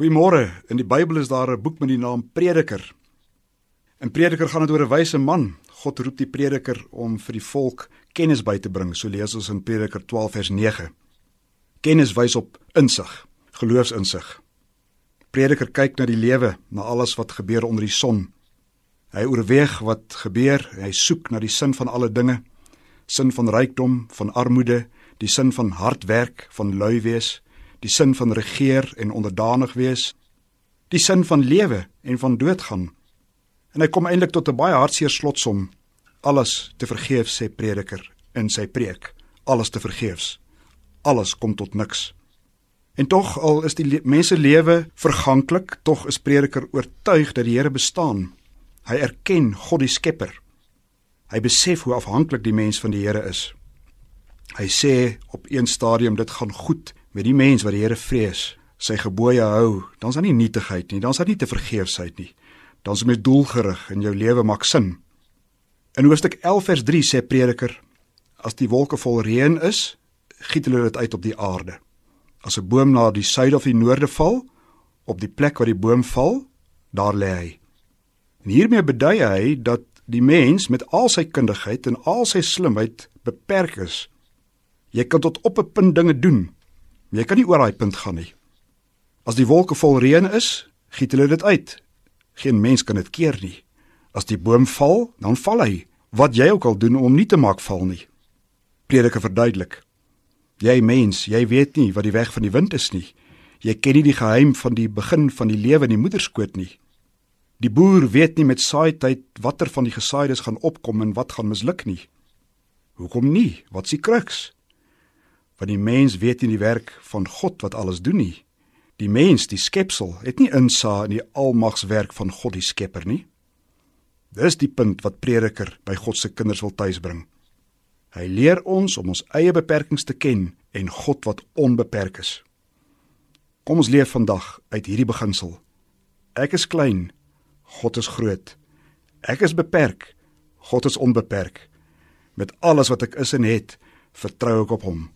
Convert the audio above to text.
Goeiemôre. In die Bybel is daar 'n boek met die naam Prediker. In Prediker gaan dit oor 'n wyse man. God roep die prediker om vir die volk kennis by te bring. So lees ons in Prediker 12 vers 9. Kennis wys op insig, geloofsinsig. Prediker kyk na die lewe, na alles wat gebeur onder die son. Hy oorweeg wat gebeur, hy soek na die sin van alle dinge, sin van rykdom, van armoede, die sin van hard werk, van lui wees die sin van regeer en onderdanig wees, die sin van lewe en van doodgaan. En hy kom eintlik tot 'n baie hartseer slotsom: alles te vergeef sê prediker in sy preek, alles te vergeefs. Alles kom tot niks. En tog al is die le mense lewe verganklik, tog is prediker oortuig dat die Here bestaan. Hy erken God die Skepper. Hy besef hoe afhanklik die mens van die Here is. Hy sê op een stadium dit gaan goed met die mens wat die Here vrees, sy gebooie hou, dan's daar nie nietigheid nie, dan's daar nie te vergeefsheid nie. Dan's jy doelgerig en jou lewe maak sin. In Hoofstuk 11 vers 3 sê Prediker: As die wolke vol reën is, giet hulle dit uit op die aarde. As 'n boom na die suide of die noorde val, op die plek waar die boom val, daar lê hy. En hiermee bedui hy dat die mens met al sy kundigheid en al sy slimheid beperk is. Jy kan tot op 'n punt dinge doen, Jy kan nie oor daai punt gaan nie. As die wolke vol reën is, giet hulle dit uit. Geen mens kan dit keer nie. As die boom val, dan val hy. Wat jy ook al doen om nie te maak val nie. Prediker verduidelik. Jy mens, jy weet nie wat die weg van die wind is nie. Jy ken nie die geheim van die begin van die lewe in die moederskoot nie. Die boer weet nie met saaityd watter van die gesaaiedes gaan opkom en wat gaan misluk nie. Hoekom nie? Wat s'ie kruks? Want die mens weet nie die werk van God wat alles doen nie. Die mens, die skepsel, het nie insaag in die almagswerk van God die Skepper nie. Dis die punt wat prediker by God se kinders wil tuisbring. Hy leer ons om ons eie beperkings te ken en God wat onbeperk is. Kom ons leef vandag uit hierdie beginsel. Ek is klein, God is groot. Ek is beperk, God is onbeperk. Met alles wat ek is en het, vertrou ek op Hom.